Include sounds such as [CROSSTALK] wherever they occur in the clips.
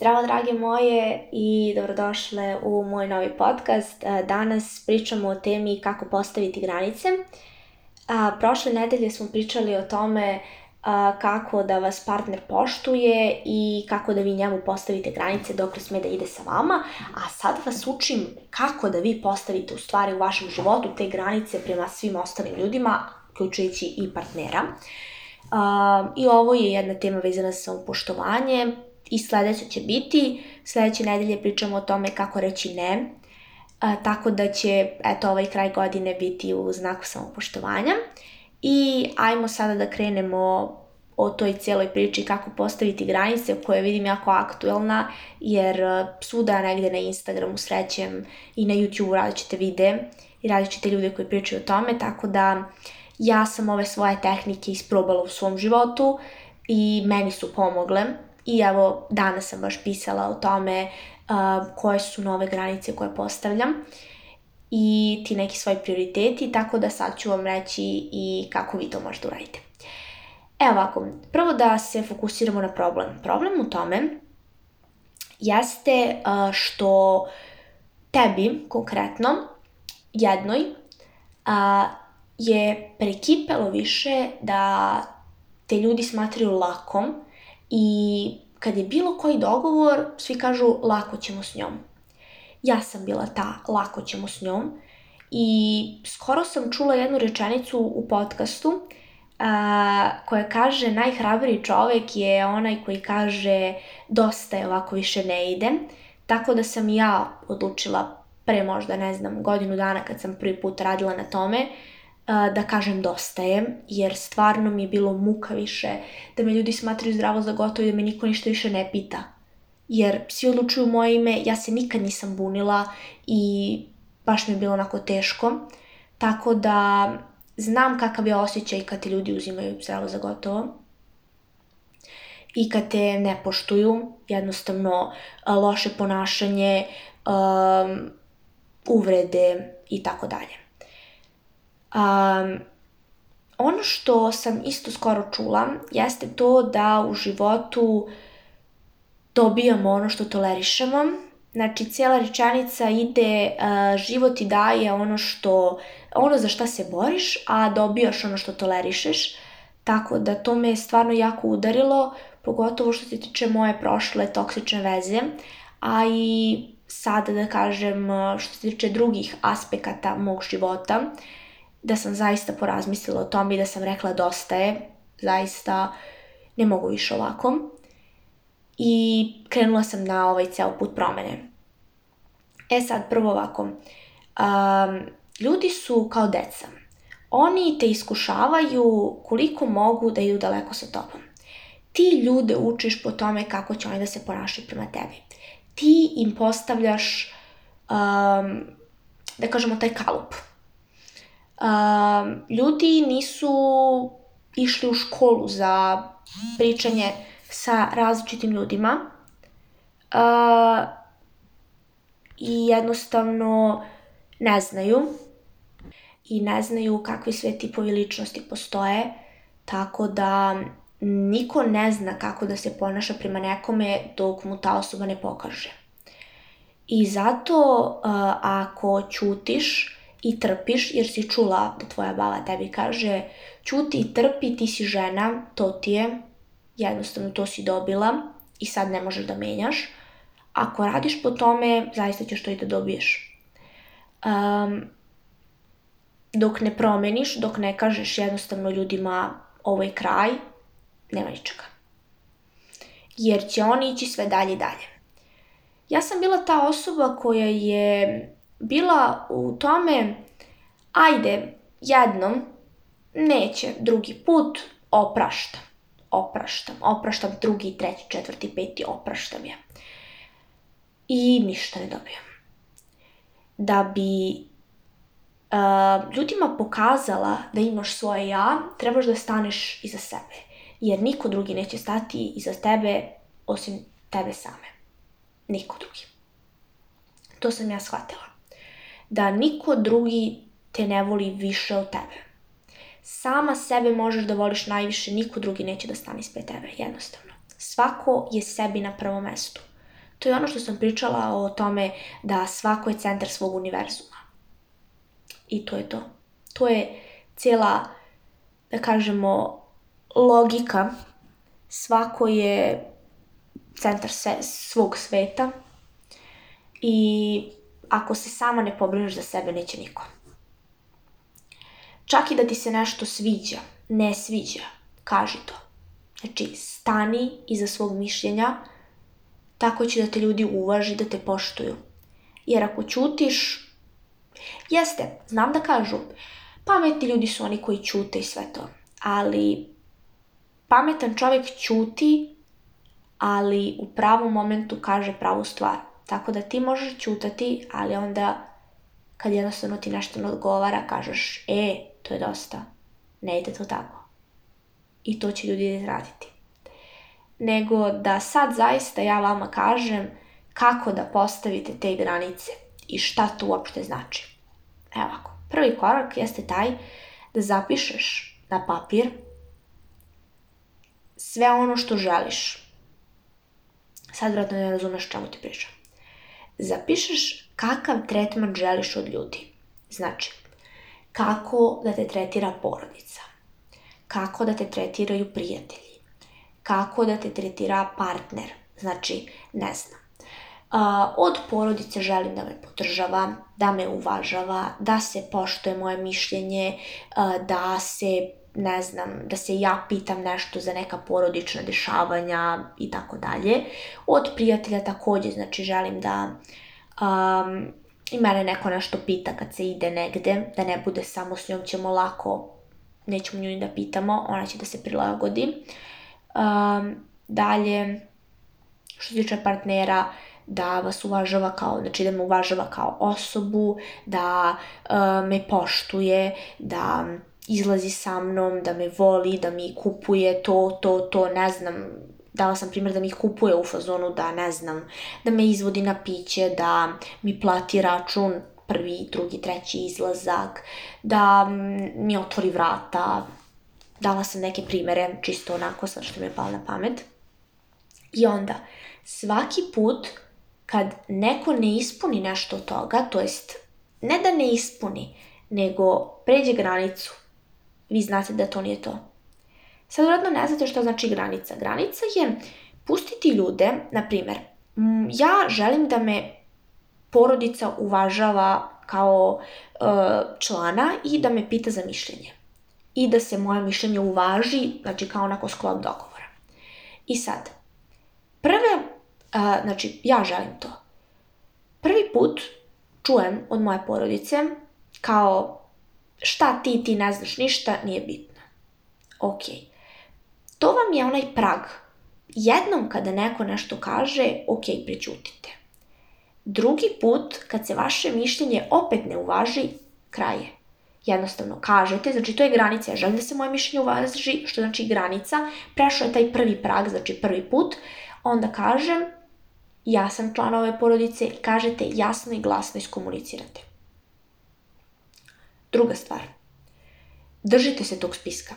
Zdravo drage moje i dobrodošle u moj novi podcast. E, danas pričamo o temi kako postaviti granice. A, e, prošle nedelje smo pričali o tome a, e, kako da vas partner poštuje i kako da vi njemu postavite granice dok sme da ide sa vama, a sad vas učim kako da vi postavite u stvari u vašem životu te granice prema svim ostalim ljudima, uključujući i partnera. A, I ovo je jedna tema vezana sa poštovanjem, i sledeće će biti. Sledeće nedelje pričamo o tome kako reći ne, a, e, tako da će eto, ovaj kraj godine biti u znaku samopoštovanja. I ajmo sada da krenemo o toj cijeloj priči kako postaviti granice koja vidim jako aktuelna jer e, svuda negde na Instagramu srećem i na YouTubeu različite vide i različite ljude koji pričaju o tome tako da ja sam ove svoje tehnike isprobala u svom životu i meni su pomogle I evo, danas sam baš pisala o tome uh, koje su nove granice koje postavljam i ti neki svoji prioriteti, tako da sad ću vam reći i kako vi to možete uraditi. Evo ovako, prvo da se fokusiramo na problem. Problem u tome jeste uh, što tebi konkretno, jednoj, a, uh, je prekipelo više da te ljudi smatraju lakom, i kad je bilo koji dogovor, svi kažu lako ćemo s njom. Ja sam bila ta lako ćemo s njom i skoro sam čula jednu rečenicu u podcastu Uh, koja kaže najhrabriji čovek je onaj koji kaže dosta je ovako više ne ide. Tako da sam ja odlučila pre možda ne znam godinu dana kad sam prvi put radila na tome da kažem dosta je, jer stvarno mi je bilo muka više, da me ljudi smatraju zdravo za gotovo i da me niko ništa više ne pita. Jer svi odlučuju moje ime, ja se nikad nisam bunila i baš mi je bilo onako teško. Tako da znam kakav je osjećaj kad te ljudi uzimaju zdravo za gotovo i kad te ne poštuju, jednostavno loše ponašanje, um, uvrede i tako dalje. Um, ono što sam isto skoro čula jeste to da u životu dobijamo ono što tolerišemo. Znači, cijela rečenica ide uh, život ti daje ono što, ono za šta se boriš, a dobijaš ono što tolerišeš. Tako da to me je stvarno jako udarilo, pogotovo što se tiče moje prošle toksične veze, a i sada da kažem što se tiče drugih aspekata mog života. Uh, da sam zaista porazmislila o tome i da sam rekla dosta je, zaista ne mogu više ovako. I krenula sam na ovaj ceo put promene. E sad, prvo ovako. Um, ljudi su kao deca. Oni te iskušavaju koliko mogu da idu daleko sa tobom. Ti ljude učiš po tome kako će oni da se ponašaju prema tebi. Ti im postavljaš, um, da kažemo, taj kalup ljudi nisu išli u školu za pričanje sa različitim ljudima. Uh, I jednostavno ne znaju. I ne znaju kakvi sve tipovi ličnosti postoje. Tako da niko ne zna kako da se ponaša prema nekome dok mu ta osoba ne pokaže. I zato uh, ako ćutiš, i trpiš jer si čula da tvoja baba tebi kaže ćuti, trpi, ti si žena, to ti je, jednostavno to si dobila i sad ne možeš da menjaš. Ako radiš po tome, zaista ćeš to i da dobiješ. Um, dok ne promeniš, dok ne kažeš jednostavno ljudima ovo je kraj, nema ničega. Jer će oni ići sve dalje i dalje. Ja sam bila ta osoba koja je bila u tome, ajde, jednom, neće, drugi put, opraštam, opraštam, opraštam drugi, treći, četvrti, peti, opraštam je. I ništa ne dobijam. Da bi uh, ljudima pokazala da imaš svoje ja, trebaš da staneš iza sebe. Jer niko drugi neće stati iza tebe osim tebe same. Niko drugi. To sam ja shvatila da niko drugi te ne voli više od tebe. Sama sebe možeš da voliš najviše, niko drugi neće da stane ispred tebe, jednostavno. Svako je sebi na prvom mestu. To je ono što sam pričala o tome da svako je centar svog univerzuma. I to je to. To je cijela, da kažemo, logika. Svako je centar se, svog sveta i ako se sama ne pobrineš za sebe, neće niko. Čak i da ti se nešto sviđa, ne sviđa, kaži to. Znači, stani iza svog mišljenja, tako će da te ljudi uvaži, da te poštuju. Jer ako ćutiš, jeste, znam da kažu, pametni ljudi su oni koji ćute i sve to, ali pametan čovjek ćuti, ali u pravom momentu kaže pravu stvar. Tako da ti možeš ćutati, ali onda kad jednostavno ti nešto ne odgovara, kažeš, e, to je dosta, ne ide to tako. I to će ljudi izraditi. Nego da sad zaista ja vama kažem kako da postavite te granice i šta to uopšte znači. Evo ovako, prvi korak jeste taj da zapišeš na papir sve ono što želiš. Sad vratno ne razumeš čemu ti pričam zapišeš kakav tretman želiš od ljudi. Znači, kako da te tretira porodica, kako da te tretiraju prijatelji, kako da te tretira partner, znači, ne znam, od porodice želim da me podržava, da me uvažava, da se poštoje moje mišljenje, da se ne znam, da se ja pitam nešto za neka porodična dešavanja i tako dalje. Od prijatelja takođe, znači želim da um, i mene neko nešto pita kad se ide negde, da ne bude samo s njom ćemo lako, nećemo nju ni da pitamo, ona će da se prilagodi. Um, dalje, što se tiče partnera, uh, da vas uvažava kao, znači da me uvažava kao osobu, da uh, me poštuje, da izlazi sa mnom, da me voli, da mi kupuje to, to, to, ne znam, dala sam primjer da mi kupuje u fazonu, da ne znam, da me izvodi na piće, da mi plati račun, prvi, drugi, treći izlazak, da mi otvori vrata. Dala sam neke primere, čisto onako sad što mi je palo na pamet. I onda, svaki put kad neko ne ispuni nešto od toga, to jest ne da ne ispuni, nego pređe granicu. Vi znate da to nije to. Sad vjerojatno ne znate što znači granica. Granica je pustiti ljude, na primjer, ja želim da me porodica uvažava kao e, člana i da me pita za mišljenje. I da se moje mišljenje uvaži, znači kao onako sklop dogovora. I sad, A, znači, ja želim to. Prvi put čujem od moje porodice kao šta ti, ti ne znaš ništa, nije bitno. Ok. To vam je onaj prag. Jednom kada neko nešto kaže, ok, prećutite. Drugi put, kad se vaše mišljenje opet ne uvaži, kraje. Jednostavno kažete, znači to je granica, ja želim da se moje mišljenje uvaži, što znači granica, prešao je taj prvi prag, znači prvi put, onda kažem, ja sam član ove porodice i kažete jasno i glasno iskomunicirate. Druga stvar, držite se tog spiska.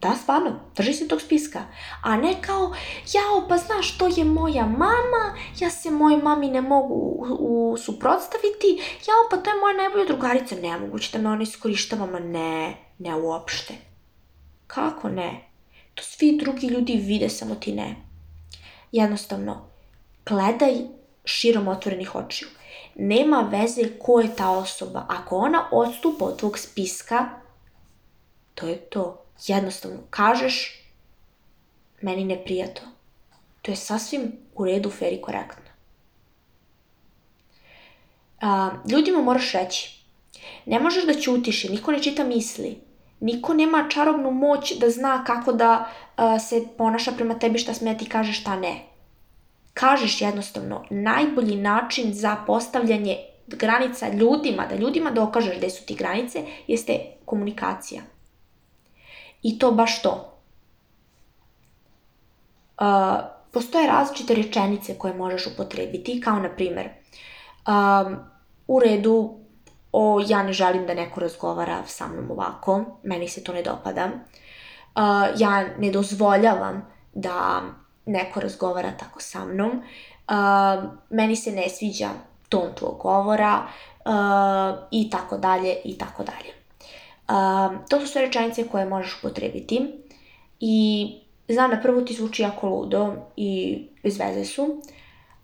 Da, stvarno, drži se tog spiska. A ne kao, jao, pa znaš, to je moja mama, ja se mojoj mami ne mogu u, u suprotstaviti, jao, pa to je moja najbolja drugarica, ne moguće da me ona iskorištava, ma ne, ne uopšte. Kako ne? To svi drugi ljudi vide, samo ti ne. Jednostavno, gledaj širom otvorenih očiju. Nema veze ko je ta osoba. Ako ona odstupa od tvog spiska, to je to. Jednostavno, kažeš, meni ne prija to. To je sasvim u redu, fer i korektno. A, ljudima moraš reći, ne možeš da ćutiš, niko ne čita misli. Niko nema čarobnu moć da zna kako da a, se ponaša prema tebi, šta smeti da ti kaže, šta ne kažeš jednostavno najbolji način za postavljanje granica ljudima, da ljudima dokažeš gde su ti granice, jeste komunikacija. I to baš to. Uh, postoje različite rečenice koje možeš upotrebiti, kao na primer, um, u redu, o, ja ne želim da neko razgovara sa mnom ovako, meni se to ne dopada, uh, ja ne dozvoljavam da neko razgovara tako sa mnom, uh, meni se ne sviđa ton tvog govora uh, i tako dalje i tako dalje. Uh, to su sve rečenice koje možeš upotrebiti i znam na da prvu ti zvuči jako ludo i bez su,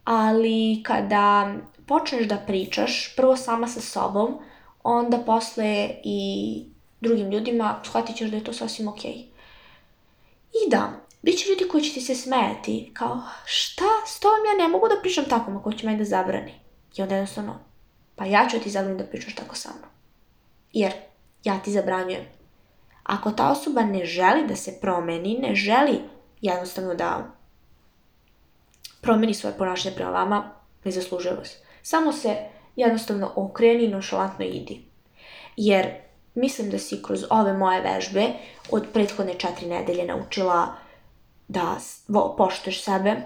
ali kada počneš da pričaš prvo sama sa sobom, onda posle i drugim ljudima shvatit ćeš da je to sasvim okej. Okay. I da, bit će ljudi koji će ti se smejati, kao šta, s tom ja ne mogu da pričam tako, ma ko će meni da zabrani. I onda jednostavno, pa ja ću ti zabraniti da pričaš tako sa mnom. Jer ja ti zabranjujem. Ako ta osoba ne želi da se promeni, ne želi jednostavno da promeni svoje ponašanje prema vama, ne zaslužuje vas. Samo se jednostavno okreni i nošalantno idi. Jer mislim da si kroz ove moje vežbe od prethodne četiri nedelje naučila da poštuješ sebe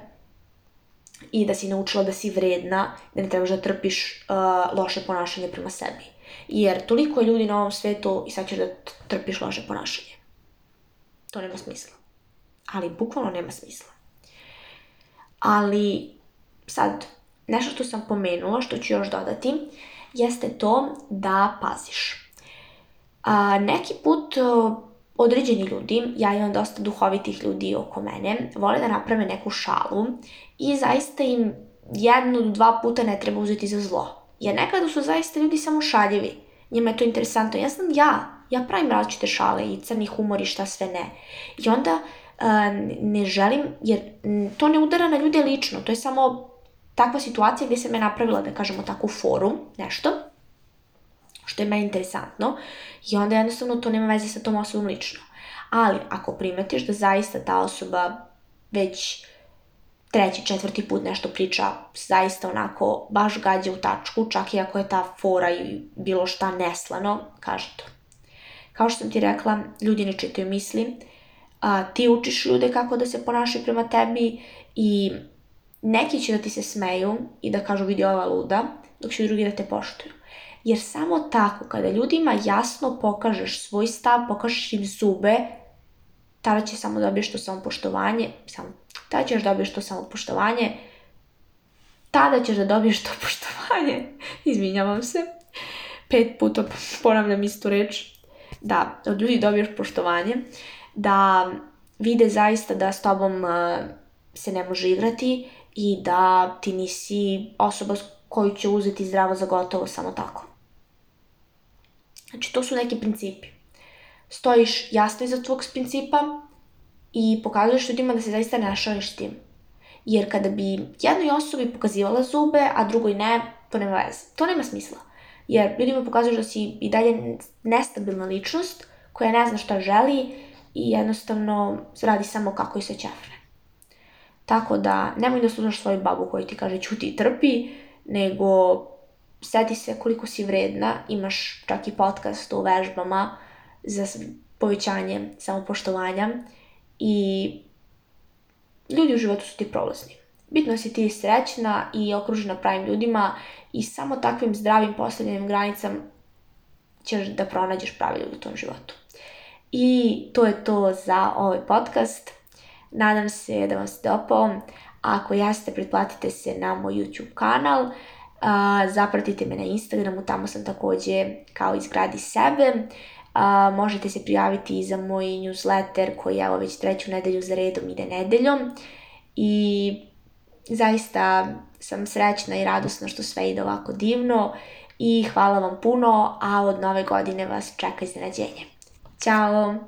i da si naučila da si vredna, da ne trebaš da trpiš uh, loše ponašanje prema sebi. Jer toliko je ljudi na ovom svetu i sad ćeš da trpiš loše ponašanje. To nema smisla. Ali bukvalno nema smisla. Ali sad, nešto što sam pomenula, što ću još dodati, jeste to da paziš. A, uh, neki put uh, određeni ljudi, ja imam dosta duhovitih ljudi oko mene, vole da naprave neku šalu i zaista im jedno do dva puta ne treba uzeti za zlo. Jer nekada su zaista ljudi samo šaljivi. Njima je to interesantno. Ja sam ja, ja pravim različite šale i crni humor i šta sve ne. I onda um, ne želim, jer to ne udara na ljude lično, to je samo takva situacija gde se me napravila, da kažemo, takvu foru, nešto što je meni interesantno i onda jednostavno to nema veze sa tom osobom lično. Ali ako primetiš da zaista ta osoba već treći, četvrti put nešto priča zaista onako baš gađa u tačku, čak i ako je ta fora i bilo šta neslano, kaže to. Kao što sam ti rekla, ljudi ne čitaju misli, a, ti učiš ljude kako da se ponašaju prema tebi i neki će da ti se smeju i da kažu vidi ova luda, dok će drugi da te poštuju jer samo tako kada ljudima jasno pokažeš svoj stav, pokažeš im zube, tada će samo dobiješ to poštovanje, samo, tada ćeš dobiješ to poštovanje, tada ćeš da dobiješ to [LAUGHS] poštovanje, izvinjavam se, pet puta ponavljam istu reč, da od ljudi dobiješ poštovanje, da vide zaista da s tobom e, se ne može igrati i da ti nisi osoba koju će uzeti zdravo za gotovo samo tako. Znači, to su neki principi. Stojiš jasno iza tvog principa i pokazuješ ljudima da se zaista ne šališ tim. Jer kada bi jednoj osobi pokazivala zube, a drugoj ne, to nema veze. To nema smisla. Jer ljudima pokazuješ da si i dalje nestabilna ličnost koja ne zna šta želi i jednostavno radi samo kako i se ćefne. Tako da nemoj da slušaš svoju babu koja ti kaže ćuti i trpi, nego seti se koliko si vredna, imaš čak i podcast o vežbama za povećanje samopoštovanja i ljudi u životu su ti prolazni. Bitno si ti srećna i okružena pravim ljudima i samo takvim zdravim postavljenim granicama ćeš da pronađeš pravi ljudi u tom životu. I to je to za ovaj podcast. Nadam se da vam se dopao. Ako jeste, pretplatite se na moj YouTube kanal. Zapratite me na Instagramu, tamo sam takođe kao izgradi sebe. A, možete se prijaviti i za moj newsletter koji evo već treću nedelju za redom ide nedeljom i zaista sam srećna i radosna što sve ide ovako divno i hvala vam puno, a od nove godine vas čeka iznenađenje. Ćao!